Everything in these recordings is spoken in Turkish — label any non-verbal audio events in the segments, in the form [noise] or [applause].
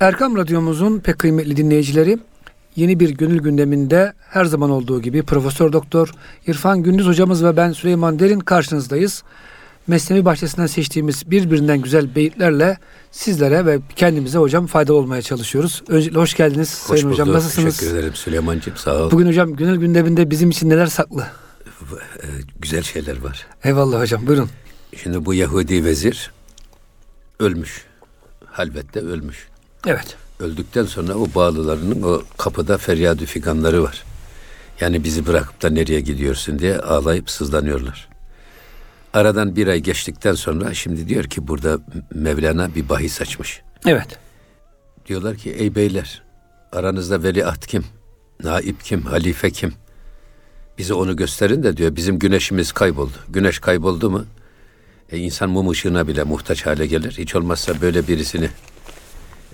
Erkam Radyomuzun pek kıymetli dinleyicileri yeni bir gönül gündeminde her zaman olduğu gibi Profesör Doktor İrfan Gündüz hocamız ve ben Süleyman Derin karşınızdayız. Mesnevi bahçesinden seçtiğimiz birbirinden güzel beyitlerle sizlere ve kendimize hocam faydalı olmaya çalışıyoruz. Öncelikle hoş geldiniz hoş Sayın bulduk. Hocam. Nasılsınız? Teşekkür ederim Süleyman'cığım sağ ol. Bugün hocam gönül gündeminde bizim için neler saklı? Ee, güzel şeyler var. Eyvallah hocam buyurun. Şimdi bu Yahudi vezir ölmüş. Halvette ölmüş. Evet. Öldükten sonra o bağlılarının o kapıda feryadü figanları var. Yani bizi bırakıp da nereye gidiyorsun diye ağlayıp sızlanıyorlar. Aradan bir ay geçtikten sonra şimdi diyor ki burada Mevlana bir bahis açmış. Evet. Diyorlar ki ey beyler aranızda veliaht kim? Naip kim? Halife kim? Bize onu gösterin de diyor bizim güneşimiz kayboldu. Güneş kayboldu mu e, insan mum ışığına bile muhtaç hale gelir. Hiç olmazsa böyle birisini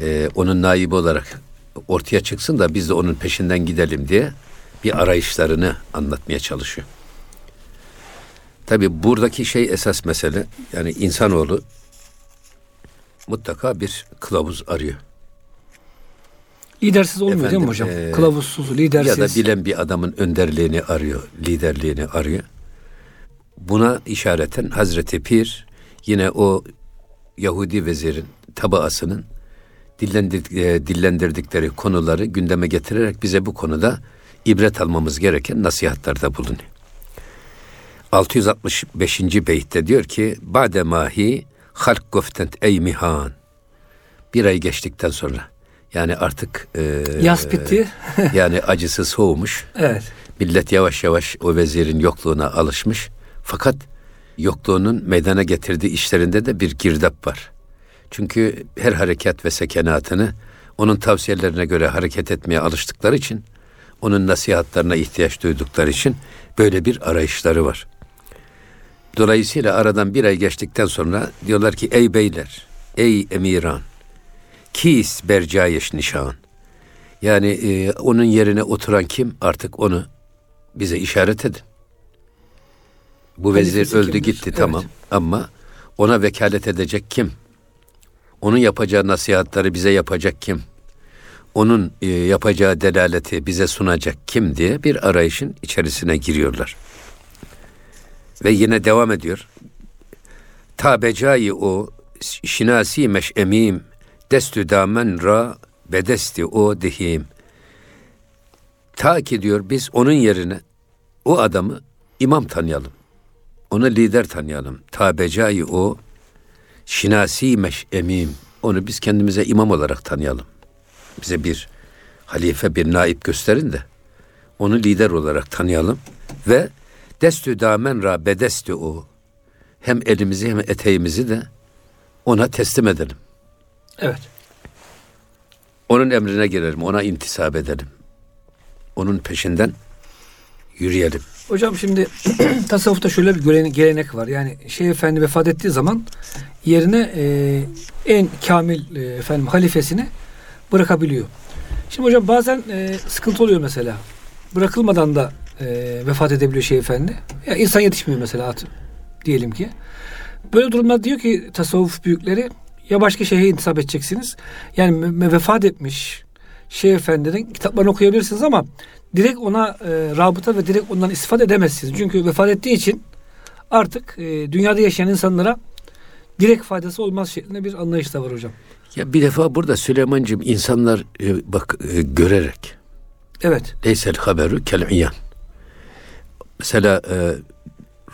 e, onun naibi olarak ortaya çıksın da biz de onun peşinden gidelim diye bir arayışlarını anlatmaya çalışıyor. Tabi buradaki şey esas mesele yani insanoğlu mutlaka bir kılavuz arıyor. Lidersiz olmuyor Efendim, değil mi hocam? E, Kılavuzsuz, lidersiz. Ya da bilen bir adamın önderliğini arıyor, liderliğini arıyor. Buna işareten Hazreti Pir yine o Yahudi vezirin tabaasının dillendir, e, dillendirdikleri konuları gündeme getirerek bize bu konuda ibret almamız gereken nasihatlarda bulunuyor. 665. beytte diyor ki Bade mahi halk goftent ey mihan bir ay geçtikten sonra yani artık e, yaz bitti. yani acısı soğumuş. [laughs] Evet. Millet yavaş yavaş o vezirin yokluğuna alışmış. Fakat yokluğunun meydana getirdiği işlerinde de bir girdap var. Çünkü her harekat ve sekenatını onun tavsiyelerine göre hareket etmeye alıştıkları için, onun nasihatlarına ihtiyaç duydukları için böyle bir arayışları var. Dolayısıyla aradan bir ay geçtikten sonra diyorlar ki ey beyler, ey emiran, kis bercayeş nişan. Yani e, onun yerine oturan kim artık onu bize işaret edin. Bu vezir öldü kimdir? gitti evet. tamam ama ona vekalet edecek kim? Onun yapacağı nasihatları bize yapacak kim? Onun e, yapacağı delaleti bize sunacak kim diye bir arayışın içerisine giriyorlar. Ve yine devam ediyor. Tabecayı o şinasi meşemim destü damen ra bedesti o dehim. Ta ki diyor biz onun yerine o adamı imam tanıyalım. Onu lider tanıyalım. Tabecayı o şinasi meşemim. Onu biz kendimize imam olarak tanıyalım. Bize bir halife, bir naip gösterin de onu lider olarak tanıyalım ve destü damen ra bedestü o. Hem elimizi hem eteğimizi de ona teslim edelim. Evet. Onun emrine girelim, ona intisap edelim. Onun peşinden yürüyelim. Hocam şimdi [clears throat] tasavvufta şöyle bir gelenek var. Yani Şeyh Efendi vefat ettiği zaman yerine e, en kamil e, efendim halifesini bırakabiliyor. Şimdi hocam bazen e, sıkıntı oluyor mesela. Bırakılmadan da e, vefat edebiliyor Şeyh Efendi. Ya insan yetişmiyor mesela at, diyelim ki. Böyle durumda diyor ki tasavvuf büyükleri ya başka şeyhe intisap edeceksiniz. Yani vefat etmiş Şeyh Efendi'nin kitaplarını okuyabilirsiniz ama direkt ona e, rabıta ve direkt ondan istifade edemezsiniz. Çünkü vefat ettiği için artık e, dünyada yaşayan insanlara direkt faydası olmaz şeklinde bir anlayış da var hocam. Ya bir defa burada Süleyman'cığım insanlar e, bak e, görerek. Evet. Leysel haberu kel'iyan. Mesela e,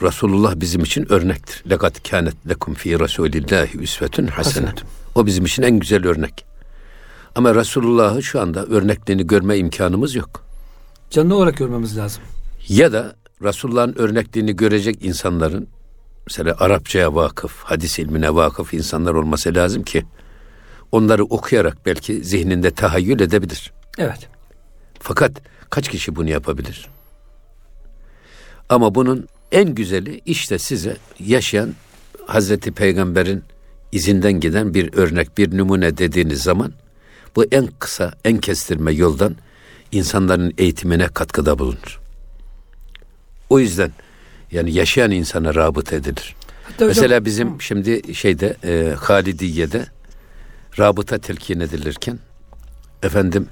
Resulullah bizim için örnektir. Lekat kânet lekum fi Resulillahi üsvetun hasene. O bizim için en güzel örnek. Ama Resulullah'ı şu anda örneklerini görme imkanımız yok. Canlı olarak görmemiz lazım. Ya da Resulullah'ın örnekliğini görecek insanların mesela Arapçaya vakıf, hadis ilmine vakıf insanlar olması lazım ki onları okuyarak belki zihninde tahayyül edebilir. Evet. Fakat kaç kişi bunu yapabilir? Ama bunun en güzeli işte size yaşayan Hazreti Peygamber'in izinden giden bir örnek, bir numune dediğiniz zaman bu en kısa, en kestirme yoldan insanların eğitimine katkıda bulunur. O yüzden yani yaşayan insana rabıt edilir. Hatta Mesela hocam, bizim şimdi şeyde e, Halidiye'de rabıta telkin edilirken efendim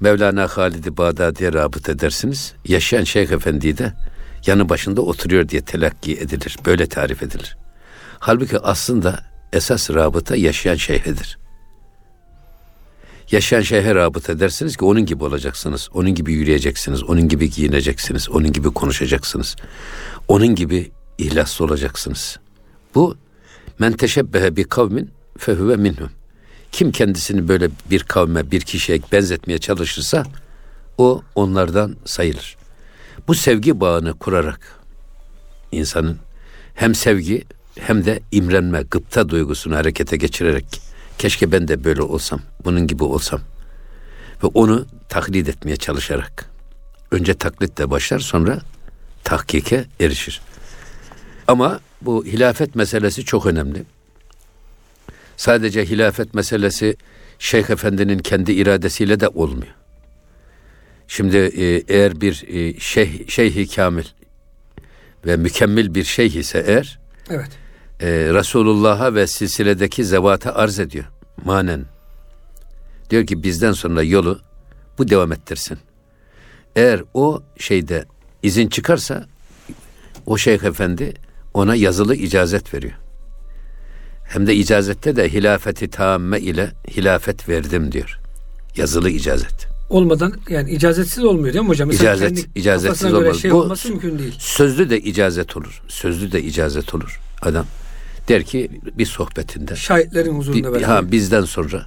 Mevlana Halid-i Bağdadi'ye rabıt edersiniz. Yaşayan Şeyh Efendi'yi de yanı başında oturuyor diye telakki edilir. Böyle tarif edilir. Halbuki aslında esas rabıta yaşayan şeyhedir. Yaşayan şeyhe rabıt edersiniz ki onun gibi olacaksınız. Onun gibi yürüyeceksiniz. Onun gibi giyineceksiniz. Onun gibi konuşacaksınız. Onun gibi ihlaslı olacaksınız. Bu men teşebbehe bir kavmin fehüve minhum. Kim kendisini böyle bir kavme, bir kişiye benzetmeye çalışırsa o onlardan sayılır. Bu sevgi bağını kurarak insanın hem sevgi hem de imrenme, gıpta duygusunu harekete geçirerek keşke ben de böyle olsam, bunun gibi olsam ve onu taklit etmeye çalışarak önce taklitle başlar sonra tahkike erişir. Ama bu hilafet meselesi çok önemli. Sadece hilafet meselesi Şeyh Efendi'nin kendi iradesiyle de olmuyor. Şimdi e, eğer bir e, şeyh, şeyhi kamil ve mükemmel bir şeyh ise eğer evet. E, Resulullah'a ve silsiledeki zevata arz ediyor manen. Diyor ki bizden sonra yolu bu devam ettirsin. Eğer o şeyde izin çıkarsa o şeyh efendi ona yazılı icazet veriyor. Hem de icazette de hilafeti tamme ile hilafet verdim diyor. Yazılı icazet. Olmadan yani icazetsiz olmuyor değil mi hocam? Mesela icazet, icazetsiz olmaz. Şey Bu mümkün değil. Sözlü de icazet olur. Sözlü de icazet olur. Adam der ki bir sohbetinde. Şahitlerin huzurunda bir, ha, bizden sonra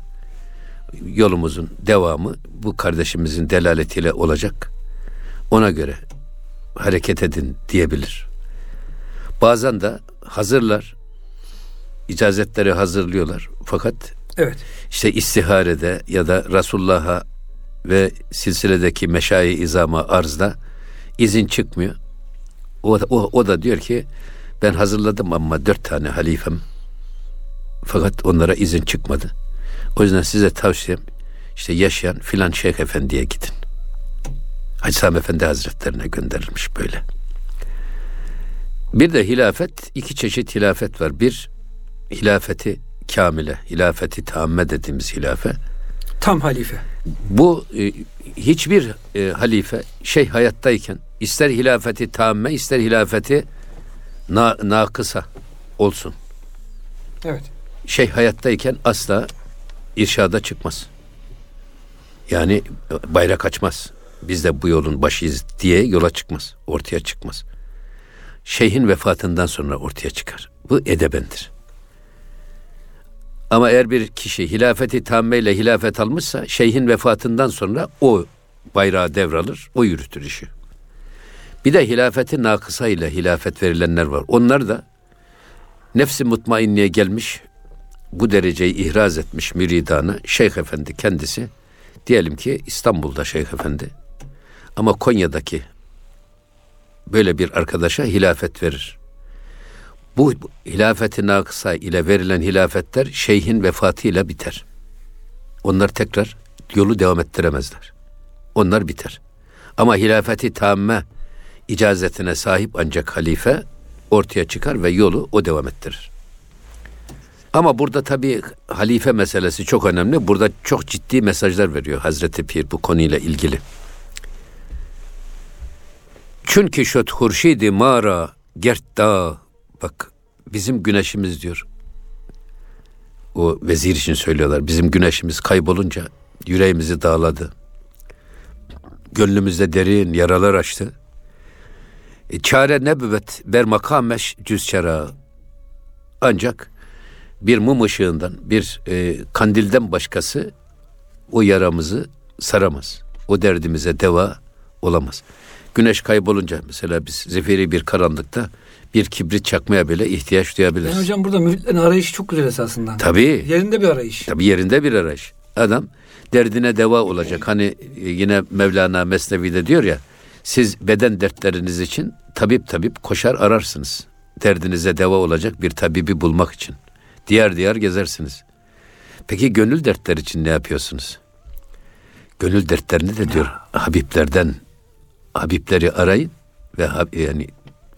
yolumuzun devamı bu kardeşimizin delaletiyle olacak. Ona göre hareket edin diyebilir. Bazen de hazırlar, icazetleri hazırlıyorlar. Fakat evet. işte istiharede ya da Resulullah'a ve silsiledeki meşayi izama arzda izin çıkmıyor. O, o, o da diyor ki ben hazırladım ama dört tane halifem fakat onlara izin çıkmadı. O yüzden size tavsiyem işte yaşayan filan Şeyh Efendi'ye gidin. Hacı Sami Efendi Hazretlerine gönderilmiş böyle. Bir de hilafet, iki çeşit hilafet var. Bir, hilafeti kamile, hilafeti tamme dediğimiz hilafe. Tam halife. Bu e, hiçbir e, halife şey hayattayken ister hilafeti tamme ister hilafeti na, nakısa olsun. Evet. Şey hayattayken asla irşada çıkmaz. Yani bayrak açmaz. Biz de bu yolun başıyız diye yola çıkmaz. Ortaya çıkmaz. Şeyhin vefatından sonra ortaya çıkar. Bu edebendir. Ama eğer bir kişi hilafeti tammeyle hilafet almışsa şeyhin vefatından sonra o bayrağı devralır, o yürütür işi. Bir de hilafeti nakısa ile hilafet verilenler var. Onlar da nefsi mutmainliğe gelmiş, bu dereceyi ihraz etmiş müridanı Şeyh Efendi kendisi. Diyelim ki İstanbul'da Şeyh Efendi ama Konya'daki böyle bir arkadaşa hilafet verir. Bu hilafeti nakısa ile verilen hilafetler şeyhin vefatıyla biter. Onlar tekrar yolu devam ettiremezler. Onlar biter. Ama hilafeti tamme icazetine sahip ancak halife ortaya çıkar ve yolu o devam ettirir. Ama burada tabii halife meselesi çok önemli. Burada çok ciddi mesajlar veriyor Hazreti Pir bu konuyla ilgili. Çünkü şöt hurşidi mara gert dağ bak bizim güneşimiz diyor. O vezir için söylüyorlar. Bizim güneşimiz kaybolunca yüreğimizi dağladı. Gönlümüzde derin yaralar açtı. E, çare ne büvet ber makameş cüz çara. Ancak bir mum ışığından, bir e, kandilden başkası o yaramızı saramaz. O derdimize deva olamaz. Güneş kaybolunca mesela biz zifiri bir karanlıkta bir kibrit çakmaya bile ihtiyaç duyabiliriz. Yani hocam burada müritlerin arayışı çok güzel esasında. Tabii. Yerinde bir arayış. Tabii yerinde bir arayış. Adam derdine deva olacak. Hani e, yine Mevlana Mesnevi'de diyor ya siz beden dertleriniz için tabip tabip koşar ararsınız. Derdinize deva olacak bir tabibi bulmak için. Diğer diğer gezersiniz. Peki gönül dertler için ne yapıyorsunuz? Gönül dertlerini de diyor Habiblerden Habibleri arayın ve yani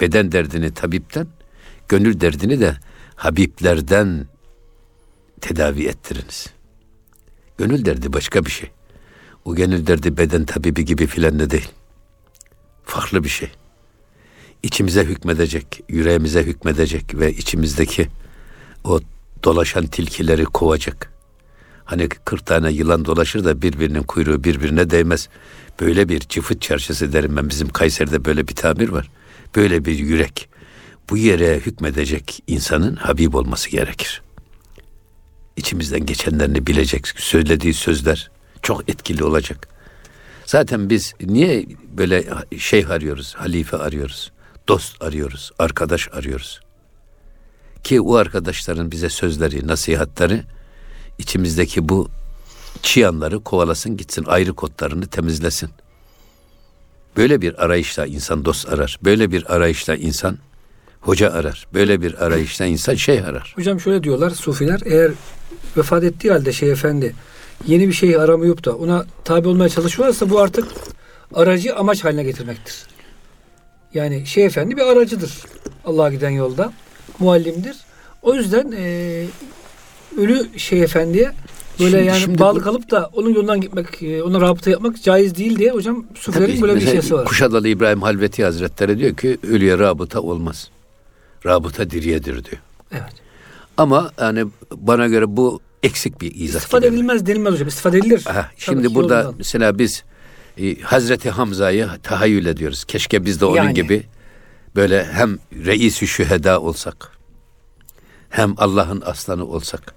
beden derdini tabipten, gönül derdini de Habiblerden tedavi ettiriniz. Gönül derdi başka bir şey. O gönül derdi beden tabibi gibi filan da değil. Farklı bir şey. İçimize hükmedecek, yüreğimize hükmedecek ve içimizdeki o dolaşan tilkileri kovacak. Hani 40 tane yılan dolaşır da birbirinin kuyruğu birbirine değmez. Böyle bir cıfıt çarşısı derim ben. Bizim Kayseri'de böyle bir tabir var. Böyle bir yürek. Bu yere hükmedecek insanın Habib olması gerekir. İçimizden geçenlerini bilecek. Söylediği sözler çok etkili olacak. Zaten biz niye böyle şey arıyoruz, halife arıyoruz, dost arıyoruz, arkadaş arıyoruz? Ki o arkadaşların bize sözleri, nasihatleri içimizdeki bu çıyanları kovalasın gitsin, ayrı kotlarını temizlesin. Böyle bir arayışla insan dost arar. Böyle bir arayışla insan hoca arar. Böyle bir arayışla insan şey arar. Hocam şöyle diyorlar sufiler eğer vefat ettiği halde şey efendi yeni bir şey aramayıp da ona tabi olmaya çalışıyorsa bu artık aracı amaç haline getirmektir. Yani şey efendi bir aracıdır. Allah'a giden yolda. Muallimdir. O yüzden e, ölü şey efendiye böyle şimdi, yani şimdi bağlı bu, kalıp da onun yolundan gitmek, e, ona rabıta yapmak caiz değil diye hocam Sufilerin böyle bir şeysi var. Kuşadalı İbrahim Halveti Hazretleri diyor ki ölüye rabıta olmaz. Rabıta diriyedir diyor. Evet. Ama yani bana göre bu eksik bir izah. İstifade gibi. edilmez denilmez hocam. İstifade edilir. Aha, şimdi burada yolundan. mesela biz e, Hazreti Hamza'yı tahayyül ediyoruz. Keşke biz de onun yani. gibi böyle hem reis-i şüheda olsak hem Allah'ın aslanı olsak.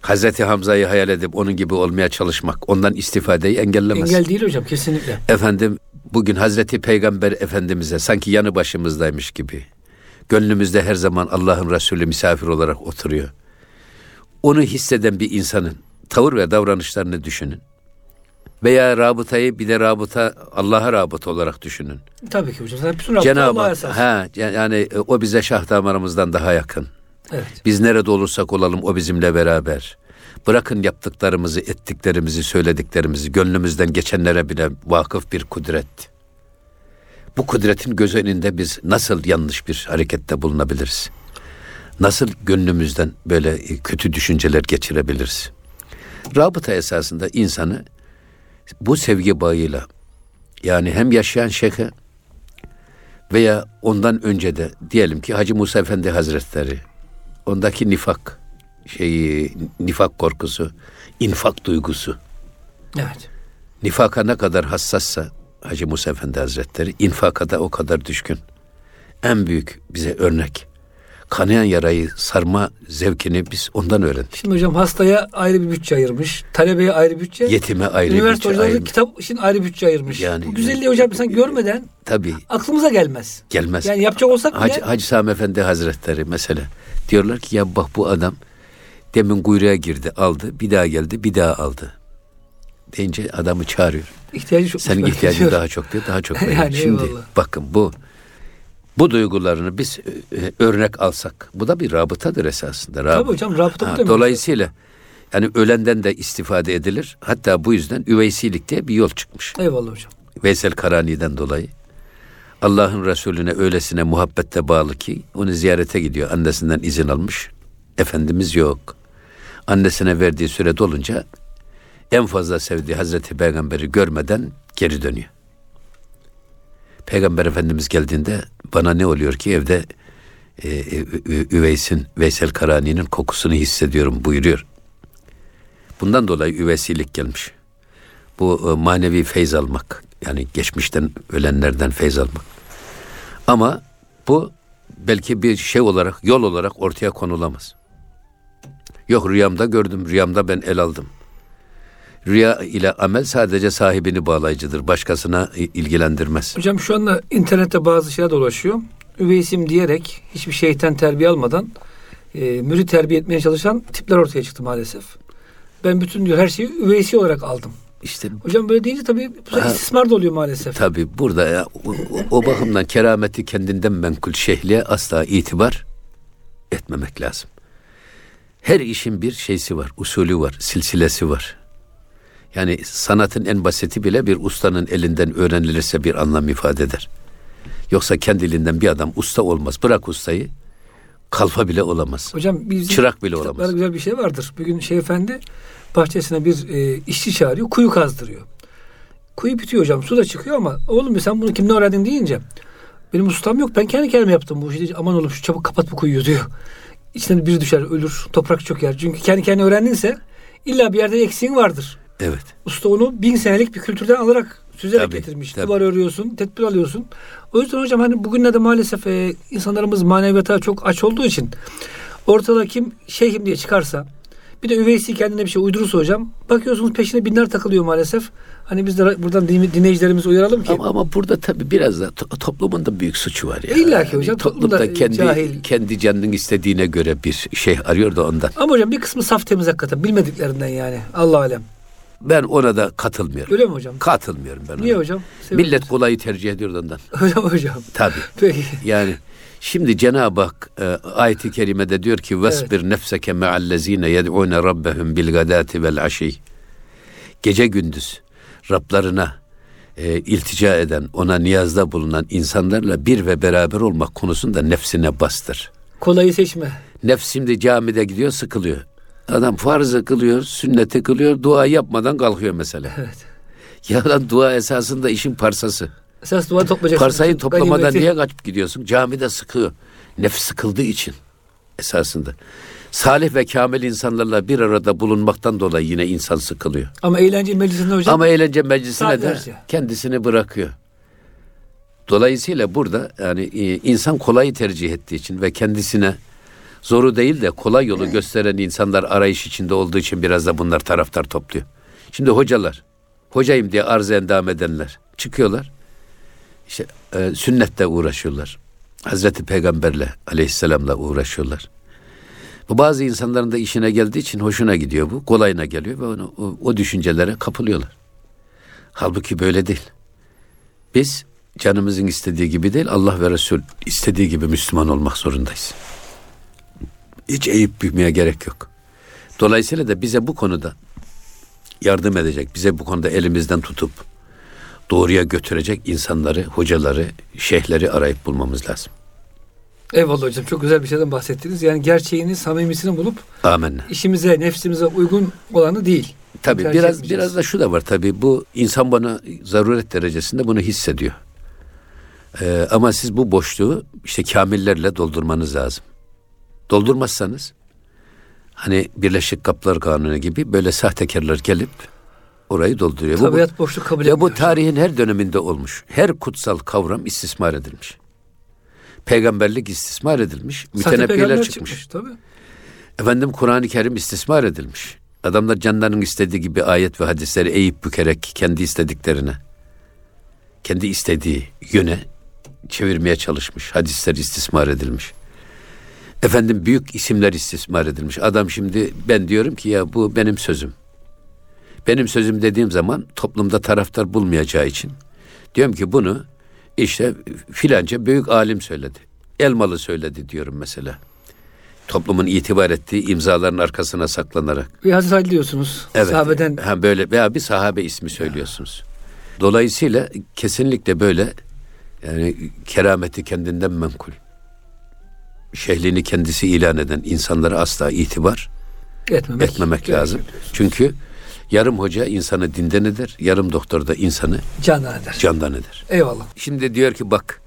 Hazreti Hamza'yı hayal edip onun gibi olmaya çalışmak, ondan istifadeyi engellemez. Engel değil hocam kesinlikle. Efendim bugün Hazreti Peygamber Efendimiz'e sanki yanı başımızdaymış gibi. Gönlümüzde her zaman Allah'ın Resulü misafir olarak oturuyor. Onu hisseden bir insanın tavır ve davranışlarını düşünün. Veya rabıtayı bir de rabıta Allah'a rabıta olarak düşünün. Tabii ki hocam. Bütün rabıta Cenab-ı Allah'a Ha, yani o bize şah damarımızdan daha yakın. Evet. Biz nerede olursak olalım o bizimle beraber. Bırakın yaptıklarımızı, ettiklerimizi, söylediklerimizi, gönlümüzden geçenlere bile vakıf bir kudret. Bu kudretin göz önünde biz nasıl yanlış bir harekette bulunabiliriz? Nasıl gönlümüzden böyle kötü düşünceler geçirebiliriz? Rabıta esasında insanı bu sevgi bağıyla yani hem yaşayan şeyhe veya ondan önce de diyelim ki Hacı Musa Efendi Hazretleri ondaki nifak şeyi nifak korkusu, infak duygusu. Evet. Nifaka ne kadar hassassa Hacı Musa Efendi Hazretleri infaka da o kadar düşkün. En büyük bize örnek. Kanayan yarayı sarma zevkini biz ondan öğrendik. Şimdi hocam hastaya ayrı bir bütçe ayırmış. Talebeye ayrı bütçe. Yetime ayrı Üniversite bütçe ayırmış. kitap için ayrı bütçe ayırmış. Yani, Bu güzelliği hocam sen görmeden tabii, aklımıza gelmez. Gelmez. Yani yapacak olsak bile. Hacı, Hacı Sami Efendi Hazretleri mesela diyorlar ki ya bak bu adam demin kuyruğa girdi aldı bir daha geldi bir daha aldı. Deyince adamı çağırıyor. İhtiyacı çok. Senin ihtiyacın daha çok diyor daha çok. [laughs] yani Şimdi eyvallah. bakın bu bu duygularını biz e, örnek alsak bu da bir rabıtadır esasında. Rabıta. Tabii hocam rabıta ha, Dolayısıyla yani ölenden de istifade edilir. Hatta bu yüzden üveysilik diye bir yol çıkmış. Eyvallah hocam. Veysel Karani'den dolayı. Allah'ın Resulüne öylesine muhabbette bağlı ki onu ziyarete gidiyor. Annesinden izin almış. Efendimiz yok. Annesine verdiği süre dolunca en fazla sevdiği Hazreti Peygamber'i görmeden geri dönüyor. Peygamber Efendimiz geldiğinde bana ne oluyor ki evde e, e, Üveys'in, Veysel Karani'nin kokusunu hissediyorum buyuruyor. Bundan dolayı üvesilik gelmiş. Bu e, manevi feyz almak. Yani geçmişten ölenlerden feyz almak. Ama bu belki bir şey olarak, yol olarak ortaya konulamaz. Yok rüyamda gördüm, rüyamda ben el aldım. Rüya ile amel sadece sahibini bağlayıcıdır. Başkasına ilgilendirmez. Hocam şu anda internette bazı şeyler dolaşıyor. Üveysim diyerek hiçbir şeytan terbiye almadan e, mürit terbiye etmeye çalışan tipler ortaya çıktı maalesef. Ben bütün diyor her şeyi üveysi olarak aldım. İşte hocam böyle deyince tabii bu ha, istismar da oluyor maalesef. Tabii burada ya o, o bakımdan kerameti kendinden menkul şehliye asla itibar etmemek lazım. Her işin bir şeysi var, usulü var, silsilesi var. Yani sanatın en basiti bile bir ustanın elinden öğrenilirse bir anlam ifade eder. Yoksa kendiliğinden bir adam usta olmaz. Bırak ustayı. kalfa bile olamaz. Hocam bizim Çırak bile olamaz. güzel bir şey vardır. Bir gün Şeyh Efendi bahçesine bir e, işçi çağırıyor. Kuyu kazdırıyor. Kuyu bitiyor hocam. Su da çıkıyor ama oğlum sen bunu kimden öğrendin deyince benim ustam yok. Ben kendi kendime yaptım bu işi. Aman oğlum şu çabuk kapat bu kuyuyu diyor. İçine biri düşer ölür. Toprak çöker. Çünkü kendi kendine öğrendinse illa bir yerde eksiğin vardır. Evet. Usta onu bin senelik bir kültürden alarak süzerek Tabii, getirmiş. tabii. Duvar örüyorsun, tedbir alıyorsun. O yüzden hocam hani bugünlerde maalesef e, insanlarımız maneviyata çok aç olduğu için ortada kim şeyhim diye çıkarsa bir de üveysi kendine bir şey uydurursa hocam bakıyorsunuz peşine binler takılıyor maalesef. Hani biz de buradan din- dinleyicilerimizi uyaralım ki Ama, ama burada tabii biraz da to- toplumun da büyük suçu var ya. E, illa ki hocam, toplum toplum da kendi cahil. kendi canının istediğine göre bir şey arıyor da ondan. ama hocam bir kısmı saf temiz hakikaten bilmediklerinden yani. Allah alem. Ben ona da katılmıyorum. Öyle mi hocam? Katılmıyorum ben ona. Niye hocam? Seviyorum. Millet kolayı tercih ediyor da ondan. [laughs] Hocam hocam. Tabii. [laughs] Peki. Yani şimdi Cenab-ı Hak e, ayet-i kerimede diyor ki vesbir nefseke me'allezine yed'une rabbehum bil gadati vel aşi. Gece gündüz Rablarına e, iltica eden, ona niyazda bulunan insanlarla bir ve beraber olmak konusunda nefsine bastır. Kolayı seçme. Nefs şimdi camide gidiyor sıkılıyor. Adam farzı kılıyor, sünneti kılıyor, dua yapmadan kalkıyor mesela. Evet. Ya lan dua esasında işin parsası. Esas duvarı toplayacaksın. Parsayı toplamadan Ganimeti. niye kaçıp gidiyorsun? Camide sıkıyor. Nefs sıkıldığı için esasında. Salih ve kamil insanlarla bir arada bulunmaktan dolayı yine insan sıkılıyor. Ama eğlence meclisinde hocam. Ama eğlence meclisine de kendisini bırakıyor. Dolayısıyla burada yani e, insan kolayı tercih ettiği için ve kendisine zoru değil de kolay yolu gösteren insanlar arayış içinde olduğu için biraz da bunlar taraftar topluyor. Şimdi hocalar, hocayım diye arz endam edenler çıkıyorlar. İşte e, sünnetle uğraşıyorlar. Hazreti Peygamberle aleyhisselamla uğraşıyorlar. Bu bazı insanların da işine geldiği için hoşuna gidiyor bu. Kolayına geliyor ve onu, o, o düşüncelere kapılıyorlar. Halbuki böyle değil. Biz canımızın istediği gibi değil Allah ve Resul istediği gibi Müslüman olmak zorundayız. Hiç eğip bükmeye gerek yok. Dolayısıyla da bize bu konuda yardım edecek, bize bu konuda elimizden tutup doğruya götürecek insanları, hocaları, şeyhleri arayıp bulmamız lazım. Eyvallah hocam çok güzel bir şeyden bahsettiniz. Yani gerçeğini, samimisini bulup Amenna. işimize, nefsimize uygun olanı değil. Tabii Tercih biraz etmeyeceğiz. biraz da şu da var tabii bu insan bana zaruret derecesinde bunu hissediyor. Ee, ama siz bu boşluğu işte kamillerle doldurmanız lazım. Doldurmazsanız hani Birleşik Kaplar Kanunu gibi böyle sahtekarlar gelip orayı dolduruyor. Bu- Tabiat boşluk kabul ya etmiyor. bu tarihin her döneminde olmuş. Her kutsal kavram istismar edilmiş. Peygamberlik istismar edilmiş. Mütenebbiler peygamber çıkmış. Tabii. Efendim Kur'an-ı Kerim istismar edilmiş. Adamlar canlarının istediği gibi ayet ve hadisleri eğip bükerek kendi istediklerine, kendi istediği yöne çevirmeye çalışmış. Hadisler istismar edilmiş. Efendim büyük isimler istismar edilmiş. Adam şimdi ben diyorum ki ya bu benim sözüm. Benim sözüm dediğim zaman toplumda taraftar bulmayacağı için diyorum ki bunu işte filanca büyük alim söyledi. Elmalı söyledi diyorum mesela toplumun itibar ettiği imzaların arkasına saklanarak. Bir Hazreti Ali diyorsunuz. Evet. Sahabeden Ha böyle veya bir sahabe ismi söylüyorsunuz. Dolayısıyla kesinlikle böyle yani kerameti kendinden menkul. Şehliğini kendisi ilan eden insanlara asla itibar etmemek, etmemek lazım. Çünkü yarım hoca insanı dinden eder, yarım doktor da insanı Candan eder. candan eder. Eyvallah. Şimdi diyor ki bak.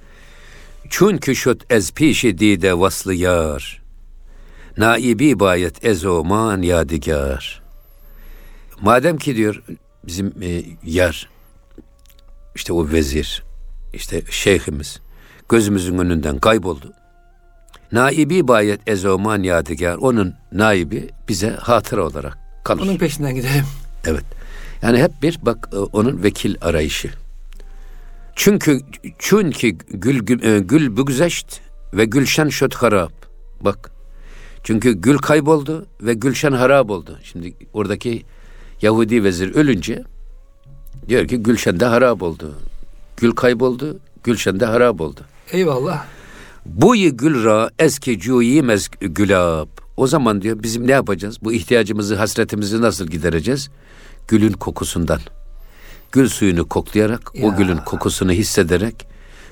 Çünkü şut ez pişi dide vaslı yar. Naibi bayet ezoman yadigar. Madem ki diyor bizim e, yar işte o vezir işte şeyhimiz gözümüzün önünden kayboldu. Naibi bayet ezoman yadigar. Onun naibi bize hatıra olarak kalır. Onun peşinden gidelim. Evet. Yani hep bir bak e, onun vekil arayışı. Çünkü çünkü gül gül, e, gül bügzeşt ve gülşen şöt harap. Bak. Çünkü gül kayboldu ve gülşen harap oldu. Şimdi oradaki Yahudi vezir ölünce diyor ki gülşen de harap oldu. Gül kayboldu, gülşen de harap oldu. Eyvallah. Buyi gül ra eski cuyi mez gülab. O zaman diyor bizim ne yapacağız? Bu ihtiyacımızı, hasretimizi nasıl gidereceğiz? Gülün kokusundan. Gül suyunu koklayarak, Ya. o gülün kokusunu hissederek,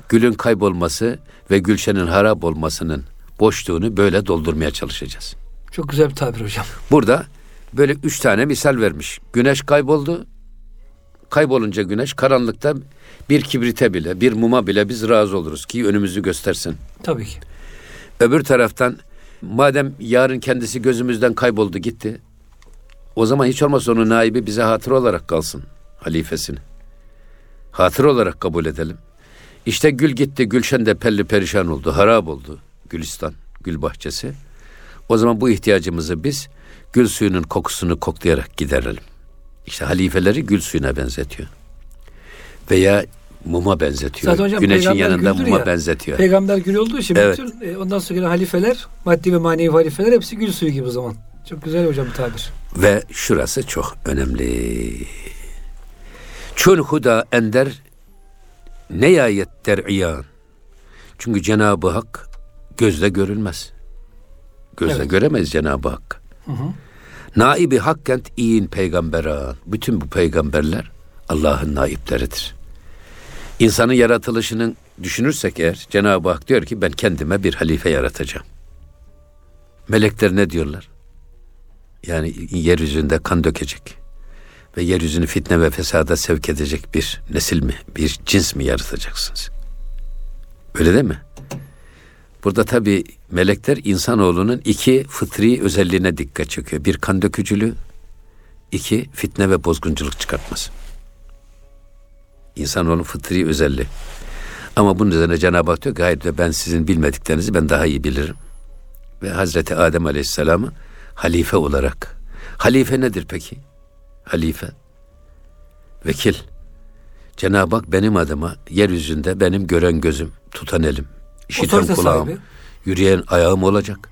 gülün kaybolması ve gülşenin harap olmasının boşluğunu böyle doldurmaya çalışacağız. Çok güzel bir tabir hocam. Burada böyle üç tane misal vermiş. Güneş kayboldu. Kaybolunca güneş karanlıkta bir kibrite bile, bir muma bile biz razı oluruz ki önümüzü göstersin. Tabii ki. Öbür taraftan madem yarın kendisi gözümüzden kayboldu gitti. O zaman hiç olmazsa onun naibi bize hatır olarak kalsın halifesini. Hatır olarak kabul edelim. İşte gül gitti, gülşen de pelli perişan oldu, harap oldu Gülistan, gül bahçesi. O zaman bu ihtiyacımızı biz gül suyunun kokusunu koklayarak giderelim. İşte halifeleri gül suyuna benzetiyor. Veya muma benzetiyor. Zaten hocam Güneşin yanında muma ya. benzetiyor. Peygamber gül olduğu için Evet. bütün e, ondan sonra halifeler, maddi ve manevi halifeler hepsi gül suyu gibi o zaman. Çok güzel hocam bu tabir. Ve şurası çok önemli. Çün huda ender neyayet der'iyan. Çünkü Cenab-ı Hak gözle görülmez. Gözle Evet. göremez Cenab-ı Hak. Hı hı. Naibi hakkent iyin peygamberan. Bütün bu peygamberler Allah'ın naipleridir. İnsanın yaratılışının düşünürsek eğer Cenab-ı Hak diyor ki ben kendime bir halife yaratacağım. Melekler ne diyorlar? Yani yeryüzünde kan dökecek ve yeryüzünü fitne ve fesada sevk edecek bir nesil mi, bir cins mi yaratacaksınız? Öyle değil mi? Burada tabi melekler insanoğlunun iki fıtri özelliğine dikkat çekiyor. Bir kan dökücülüğü, iki fitne ve bozgunculuk çıkartması. İnsanoğlunun fıtri özelliği. Ama bunun üzerine Cenab-ı Hak diyor ki hayır diyor, ben sizin bilmediklerinizi ben daha iyi bilirim. Ve Hazreti Adem Aleyhisselam'ı halife olarak. Halife nedir peki? Halife. Vekil. Cenab-ı Hak benim adıma yeryüzünde benim gören gözüm, tutan elim, işiten kulağım, sahibi. yürüyen ayağım olacak.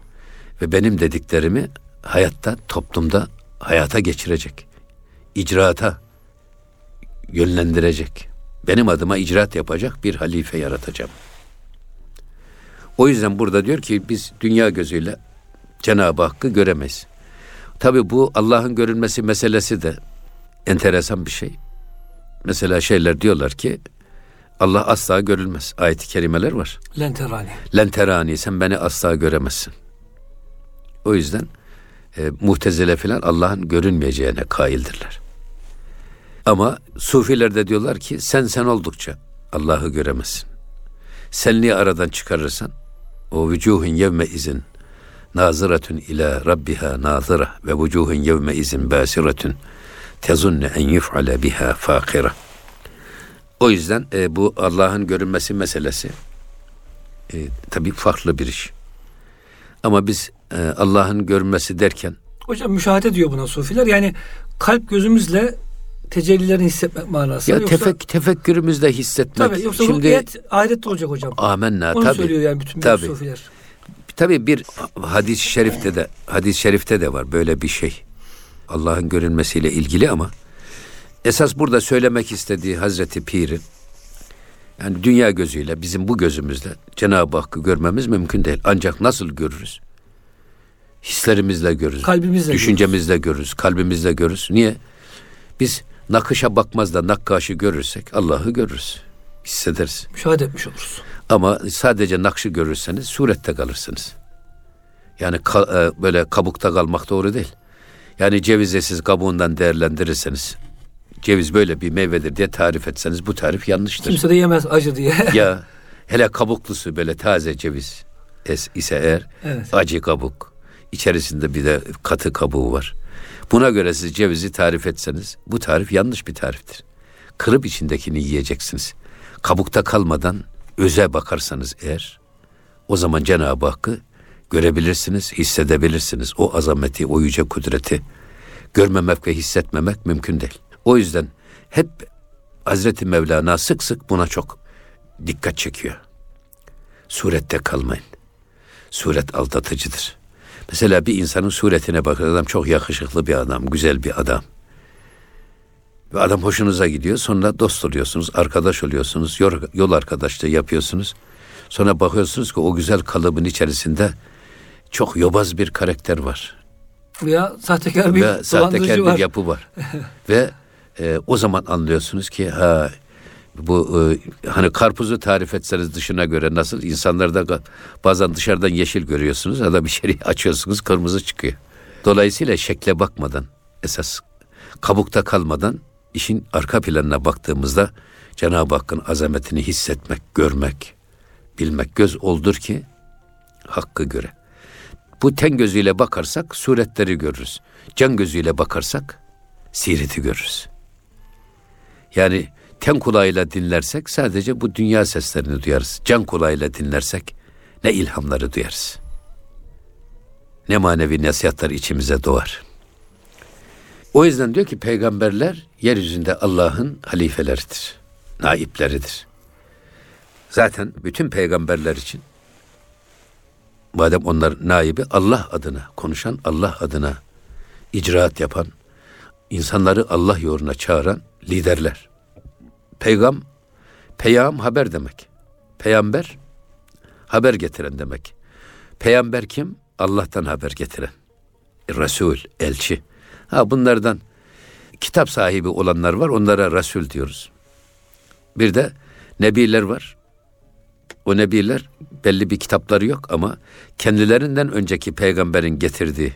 Ve benim dediklerimi hayatta, toplumda hayata geçirecek. İcraata yönlendirecek. Benim adıma icraat yapacak bir halife yaratacağım. O yüzden burada diyor ki biz dünya gözüyle Cenab-ı Hakk'ı göremeyiz. Tabi bu Allah'ın görülmesi meselesi de enteresan bir şey. Mesela şeyler diyorlar ki Allah asla görülmez. Ayet-i kerimeler var. Lenterani. Lenterani sen beni asla göremezsin. O yüzden e, muhtezile filan Allah'ın görünmeyeceğine kaildirler. Ama sufiler de diyorlar ki sen sen oldukça Allah'ı göremezsin. Senliği aradan çıkarırsan o vücuhun yevme izin naziratun ila rabbiha nazira ve vücuhun yevme izin basiratun tezunne en yuf'ale biha fakira. O yüzden e, bu Allah'ın görünmesi meselesi e, tabii farklı bir iş. Ama biz e, Allah'ın görünmesi derken Hocam müşahede diyor buna sufiler. Yani kalp gözümüzle tecellilerini hissetmek manası. ya yoksa, tefek tefekkürümüzde hissetmek. tabii, yoksa Şimdi ruhiyet ahirette olacak hocam. amenna Onu tabii. söylüyor yani bütün Tabii. sufiler. Tabii bir hadis-i şerifte de hadis-i şerifte de var böyle bir şey. Allah'ın görünmesiyle ilgili ama esas burada söylemek istediği Hazreti Pir'in yani dünya gözüyle bizim bu gözümüzle Cenab-ı Hakk'ı görmemiz mümkün değil. Ancak nasıl görürüz? Hislerimizle görürüz. Kalbimizle Düşüncemizle görürüz. Kalbimizle görürüz. Niye? Biz nakışa bakmaz da nakkaşı görürsek Allah'ı görürüz. Hissederiz. Müşahede etmiş oluruz. Ama sadece nakşı görürseniz surette kalırsınız. Yani ka- e, böyle kabukta kalmak doğru değil. Yani cevizi siz kabuğundan değerlendirirseniz ceviz böyle bir meyvedir diye tarif etseniz bu tarif yanlıştır. Kimse de yemez acı diye. [laughs] ya [laughs] hele kabuklusu böyle taze ceviz es- ise eğer evet. acı kabuk içerisinde bir de katı kabuğu var. Buna göre siz cevizi tarif etseniz bu tarif yanlış bir tariftir. Kırıp içindekini yiyeceksiniz. Kabukta kalmadan öze bakarsanız eğer o zaman Cenab-ı Hakk'ı görebilirsiniz, hissedebilirsiniz. O azameti, o yüce kudreti görmemek ve hissetmemek mümkün değil. O yüzden hep Hazreti Mevlana sık sık buna çok dikkat çekiyor. Surette kalmayın. Suret aldatıcıdır. Mesela bir insanın suretine bakın. Adam çok yakışıklı bir adam, güzel bir adam. Ve adam hoşunuza gidiyor. Sonra dost oluyorsunuz, arkadaş oluyorsunuz, yol, yol arkadaşlığı yapıyorsunuz. Sonra bakıyorsunuz ki o güzel kalıbın içerisinde çok yobaz bir karakter var. Veya sahtekar bir Ve dolandırıcı sahtekar var. bir yapı var. [laughs] Ve e, o zaman anlıyorsunuz ki ha Bu e, hani karpuzu tarif etseniz dışına göre nasıl insanlarda bazen dışarıdan yeşil görüyorsunuz bir [laughs] şey açıyorsunuz kırmızı çıkıyor. Dolayısıyla şekle bakmadan esas kabukta kalmadan işin arka planına baktığımızda Cenab-ı Hakk'ın azametini hissetmek, görmek, bilmek göz oldur ki hakkı göre. Bu ten gözüyle bakarsak suretleri görürüz. Can gözüyle bakarsak sireti görürüz. Yani ten kulağıyla dinlersek sadece bu dünya seslerini duyarız. Can kulağıyla dinlersek ne ilhamları duyarız. Ne manevi nasihatler içimize doğar. O yüzden diyor ki peygamberler yeryüzünde Allah'ın halifeleridir, naipleridir. Zaten bütün peygamberler için madem onlar naibi Allah adına konuşan, Allah adına icraat yapan, insanları Allah yoluna çağıran liderler. Peygam, peyam haber demek. Peyamber, haber getiren demek. Peyamber kim? Allah'tan haber getiren. Resul, elçi. Ha bunlardan kitap sahibi olanlar var, onlara Resul diyoruz. Bir de nebiler var. O nebiler belli bir kitapları yok ama kendilerinden önceki peygamberin getirdiği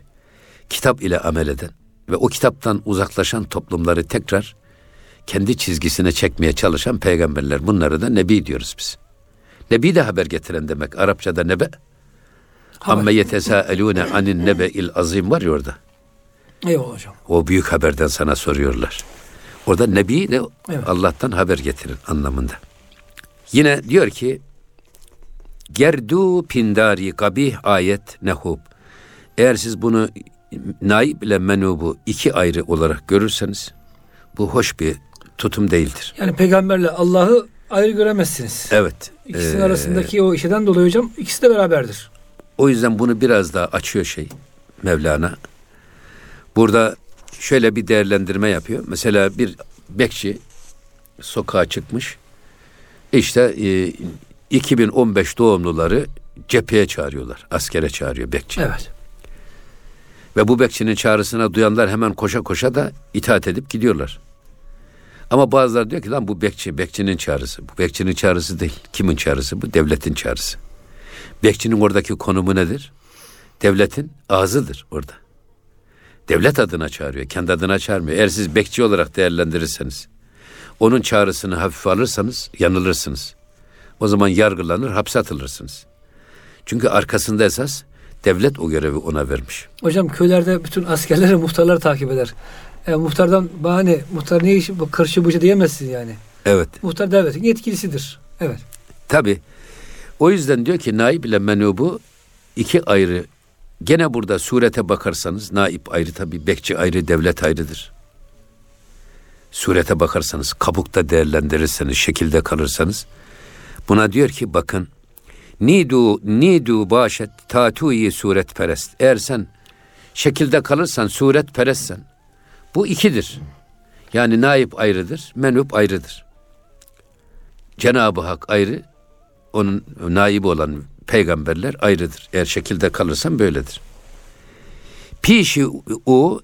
kitap ile amel eden ve o kitaptan uzaklaşan toplumları tekrar kendi çizgisine çekmeye çalışan peygamberler. Bunları da nebi diyoruz biz. Nebi de haber getiren demek. Arapçada nebe. Amme yetesâelûne anin nebe'il azim var ya orada. Eyvallah hocam. O büyük haberden sana soruyorlar. Orada nebi de Evet. Allah'tan haber getirin anlamında. Yine diyor ki Gerdu pindari kabih ayet nehub. Eğer siz bunu naib ile menubu iki ayrı olarak görürseniz bu hoş bir tutum değildir. Yani peygamberle Allah'ı ayrı göremezsiniz. Evet. İkisinin Ee, arasındaki o işeden dolayı hocam ikisi de beraberdir. O yüzden bunu biraz daha açıyor şey Mevlana. Burada şöyle bir değerlendirme yapıyor. Mesela bir bekçi sokağa çıkmış. İşte e, 2015 doğumluları cepheye çağırıyorlar. Askere çağırıyor bekçi. Evet. Ve bu bekçinin çağrısına duyanlar hemen koşa koşa da itaat edip gidiyorlar. Ama bazıları diyor ki lan bu bekçi, bekçinin çağrısı. Bu bekçinin çağrısı değil. Kimin çağrısı? Bu devletin çağrısı. Bekçinin oradaki konumu nedir? Devletin ağzıdır orada. Devlet adına çağırıyor, kendi adına çağırmıyor. Eğer siz bekçi olarak değerlendirirseniz, onun çağrısını hafife alırsanız yanılırsınız. O zaman yargılanır, hapse atılırsınız. Çünkü arkasında esas devlet o görevi ona vermiş. Hocam köylerde bütün askerleri muhtarları takip eder. E, muhtardan bahane, muhtar ne işi bu kırşı bucu diyemezsin yani. Evet. Muhtar devletin yetkilisidir. Evet. Tabi. O yüzden diyor ki naib ile menubu iki ayrı. Gene burada surete bakarsanız naib ayrı tabi, bekçi ayrı, devlet ayrıdır. Surete bakarsanız, kabukta değerlendirirseniz, şekilde kalırsanız buna diyor ki bakın nidu nidu başet tatuyi suret perest. Eğer sen şekilde kalırsan suret perestsen bu ikidir. Yani naib ayrıdır, menup ayrıdır. Cenab-ı Hak ayrı, onun naibi olan peygamberler ayrıdır. Eğer şekilde kalırsan böyledir. Pişi o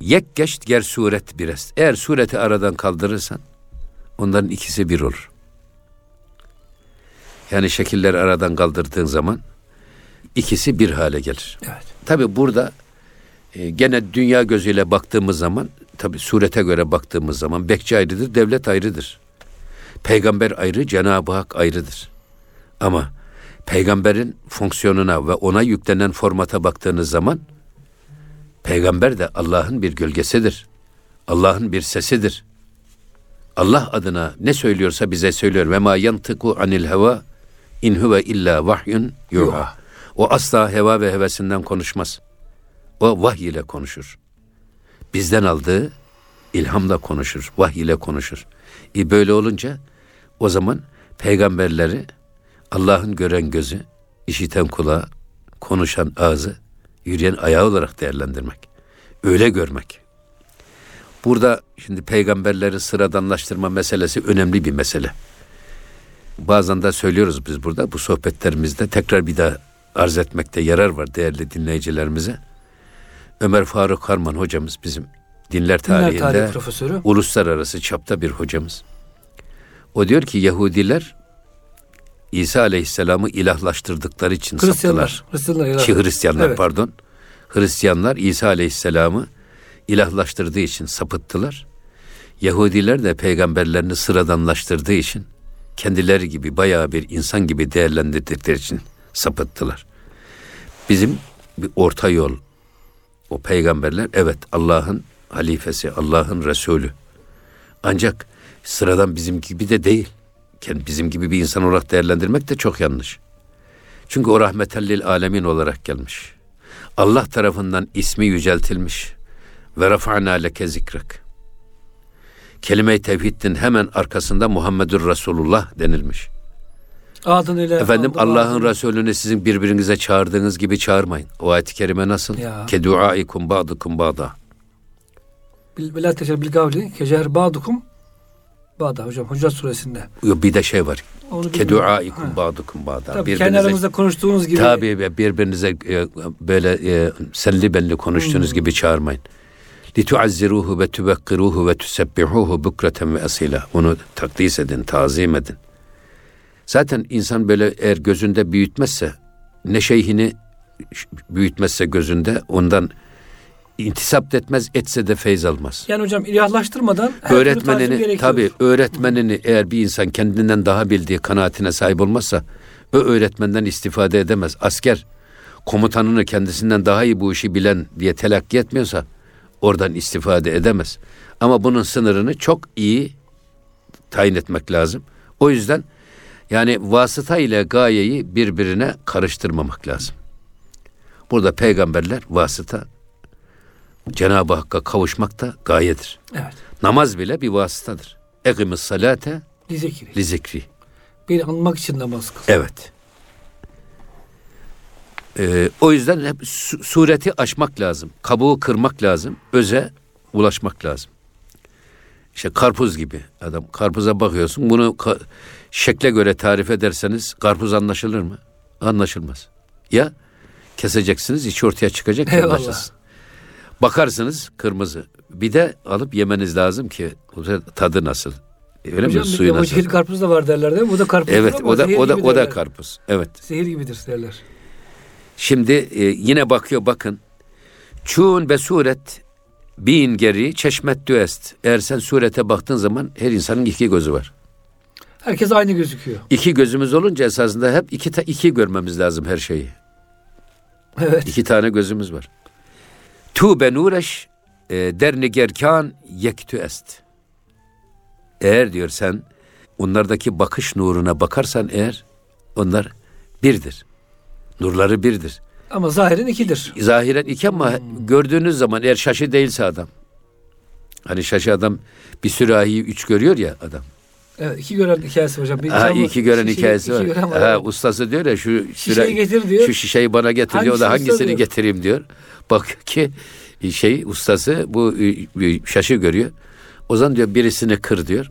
yek geçt ger suret biraz. Eğer sureti aradan kaldırırsan onların ikisi bir olur. Yani şekilleri aradan kaldırdığın zaman ikisi bir hale gelir. Evet. Tabi burada e, gene dünya gözüyle baktığımız zaman tabi surete göre baktığımız zaman bekçi ayrıdır, devlet ayrıdır. Peygamber ayrı, Cenab-ı Hak ayrıdır. Ama peygamberin fonksiyonuna ve ona yüklenen formata baktığınız zaman peygamber de Allah'ın bir gölgesidir. Allah'ın bir sesidir. Allah adına ne söylüyorsa bize söylüyor. Ve ma yantıku anil heva in huve illa vahyun yuha. O asla heva ve hevesinden konuşmaz. O vahiy ile konuşur. Bizden aldığı ilhamla konuşur, vahiy ile konuşur. E böyle olunca o zaman peygamberleri Allah'ın gören gözü, işiten kulağı, konuşan ağzı, yürüyen ayağı olarak değerlendirmek. Öyle görmek. Burada şimdi peygamberleri sıradanlaştırma meselesi önemli bir mesele. Bazen de söylüyoruz biz burada bu sohbetlerimizde tekrar bir daha arz etmekte yarar var değerli dinleyicilerimize. Ömer Faruk Harman hocamız bizim dinler Dinler tarihinde tarihi profesörü. uluslararası çapta bir hocamız. O diyor ki Yahudiler İsa Aleyhisselam'ı ilahlaştırdıkları için Hristiyanlar. saptılar. Hristiyanlar. Ki Hristiyanlar Evet. pardon. Hristiyanlar İsa Aleyhisselam'ı ilahlaştırdığı için sapıttılar. Yahudiler de peygamberlerini sıradanlaştırdığı için kendileri gibi bayağı bir insan gibi değerlendirdikleri için sapıttılar. Bizim bir orta yol o peygamberler evet Allah'ın halifesi, Allah'ın Resulü. Ancak sıradan bizim gibi de değil. Kendi bizim gibi bir insan olarak değerlendirmek de çok yanlış. Çünkü o rahmetellil alemin olarak gelmiş. Allah tarafından ismi yüceltilmiş. Ve rafa'na leke zikrek. Kelime-i tevhidin hemen arkasında Muhammedur Resulullah denilmiş. Adını Efendim Allah'ın Resulüne sizin birbirinize çağırdığınız gibi çağırmayın. O ayet-i kerime nasıl? Keduaikum ba'dukum ba'da. Bil- Bila teşer bil gavli kecer ba'dukum Bağda hocam Hucurat suresinde. Yok, Bir de şey var. Bilmiyorum. Keduaikum ba'dukum ba'da. Tabii kendi aramızda konuştuğunuz gibi. Tabii birbirinize e, böyle e, senli benli konuştuğunuz Hmm. gibi çağırmayın. Ve tusebbihuhu bukreten ve asila. Onu takdis edin, tazim edin. Zaten insan böyle eğer gözünde büyütmezse, ne şeyhini büyütmezse gözünde ondan intisap etmez, etse de feyz almaz. Yani hocam ilahlaştırmadan öğretmenini tabi öğretmenini eğer bir insan kendinden daha bildiği kanaatine sahip olmazsa o öğretmenden istifade edemez. Asker komutanını kendisinden daha iyi bu işi bilen diye telakki etmiyorsa oradan istifade edemez. Ama bunun sınırını çok iyi tayin etmek lazım. O yüzden yani vasıta ile gayeyi birbirine karıştırmamak lazım. Burada peygamberler vasıta Cenab-ı Hakk'a kavuşmak da gayedir. Evet. Namaz bile bir vasıtadır. Ekimis salate Lizikri. li zikri. Beni anmak için namaz kıl. Evet. Ee, o yüzden hep su- sureti aşmak lazım. Kabuğu kırmak lazım. Öze ulaşmak lazım. İşte karpuz gibi adam. Karpuza bakıyorsun. Bunu ka- şekle göre tarif ederseniz karpuz anlaşılır mı? Anlaşılmaz. Ya keseceksiniz içi ortaya çıkacak ki anlaşılsın. Bakarsınız kırmızı. Bir de alıp yemeniz lazım ki tadı nasıl? Öyle hocam mi? Suyu nasıl? zehir karpuz da var derler değil mi? Bu da karpuz. Evet o da o da o da karpuz. Evet. Zehir gibidir derler. Şimdi e, yine bakıyor bakın. Çun be suret bin geri çeşmet düest. Eğer sen surete baktığın zaman her insanın iki gözü var. Herkes aynı gözüküyor. İki gözümüz olunca esasında hep iki ta, iki görmemiz lazım her şeyi. Evet. İki tane gözümüz var. Tu be nureş e, derni gerkan yektü est. Eğer diyor sen onlardaki bakış nuruna bakarsan eğer onlar birdir. Nurları birdir. Ama zahiren ikidir. zahiren iki ama gördüğünüz zaman eğer şaşı değilse adam. Hani şaşı adam bir sürahiyi üç görüyor ya adam. Evet iki gören hikayesi hocam. Bir Ha, iki gören şişeyi- hikayesi var. gören Ha, evet. ustası diyor ya şu Şişeyi süra- getir diyor. Şu şişeyi bana getir diyor. O da Hangisini soruyor? getireyim diyor. Bakıyor ki şey ustası bu şaşı görüyor. O zaman diyor birisini kır diyor.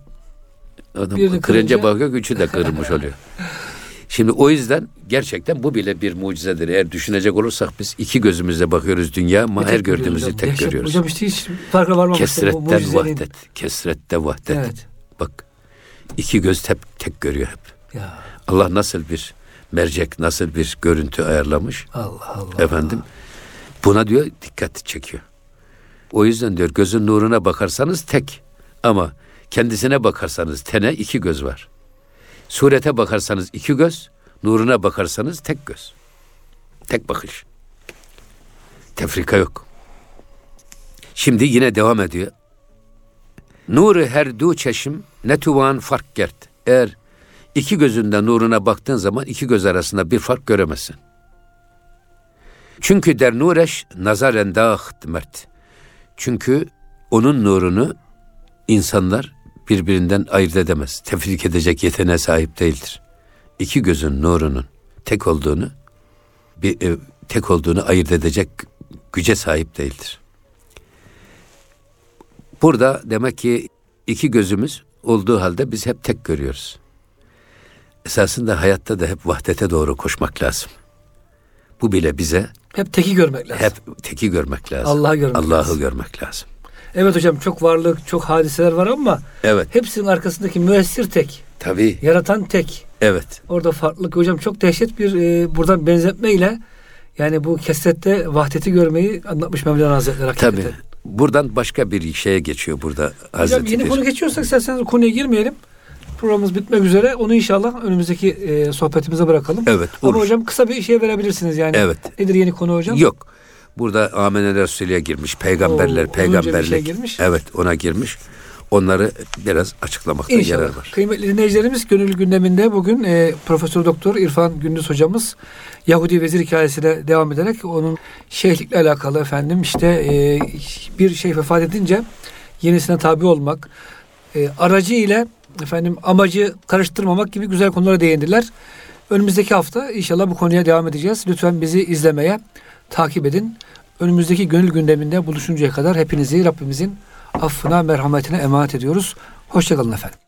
Adam Birini kırınca kırınca- bakıyor üçü de kırılmış oluyor. [laughs] Şimdi o yüzden gerçekten bu bile bir mucizedir. Eğer düşünecek olursak biz iki gözümüzle bakıyoruz dünya ama her gördüğümüzü hocam. tek Dehşet. görüyoruz. Hocam işte hiç farkına varmamıştım. Kesretten vahdet. Kesrette vahdet. Evet. Bak iki göz tek, tek görüyor hep. Ya Allah nasıl bir mercek, nasıl bir görüntü ayarlamış. Allah Allah. Efendim buna diyor dikkat çekiyor. O yüzden diyor gözün nuruna bakarsanız tek ama kendisine bakarsanız tene iki göz var. Surete bakarsanız iki göz, nuruna bakarsanız tek göz. Tek bakış. Tefrika yok. Şimdi yine devam ediyor. Nuru her du çeşim ne tuvan fark gert. Eğer iki gözünden nuruna baktığın zaman iki göz arasında bir fark göremezsin. Çünkü der nureş nazaren dağıt mert. Çünkü onun nurunu insanlar birbirinden ayırt edemez. Tefrik edecek yeteneğe sahip değildir. İki gözün nurunun tek olduğunu bir e, tek olduğunu ayırt edecek güce sahip değildir. Burada demek ki iki gözümüz olduğu halde biz hep tek görüyoruz. Esasında hayatta da hep vahdete doğru koşmak lazım. Bu bile bize Hep teki görmek lazım. hep teki görmek lazım. Allah'ı görmek Allah'ı lazım. görmek lazım. Evet hocam çok varlık, çok hadiseler var ama Evet. hepsinin arkasındaki müessir tek. Tabii. Yaratan tek. Evet. Orada farklılık hocam çok dehşet bir e, buradan benzetmeyle yani bu kesrette vahdeti görmeyi anlatmış Mevlana Hazretleri hakikaten. Tabii. Buradan başka bir şeye geçiyor burada Hocam Hazreti yeni Pir. konu geçiyorsak isterseniz konuya girmeyelim. Programımız bitmek üzere. Onu inşallah önümüzdeki e, sohbetimize bırakalım. Evet. Ama olur. hocam kısa bir şey verebilirsiniz yani. Evet. Nedir yeni konu hocam? Yok. Burada Ameneler Resulü'ye girmiş. Peygamberler, Oo, bir şey peygamberlik. girmiş. Evet ona girmiş. Onları biraz açıklamakta İnşallah. yarar var. Kıymetli dinleyicilerimiz gönül gündeminde bugün e, Profesör Doktor İrfan Gündüz hocamız Yahudi vezir hikayesine devam ederek onun şeyhlikle alakalı efendim işte e, bir şey vefat edince yenisine tabi olmak e, aracı ile efendim amacı karıştırmamak gibi güzel konulara değindiler. Önümüzdeki hafta inşallah bu konuya devam edeceğiz. Lütfen bizi izlemeye takip edin. Önümüzdeki gönül gündeminde buluşuncaya kadar hepinizi Rabbimizin affına, merhametine emanet ediyoruz. Hoşçakalın efendim.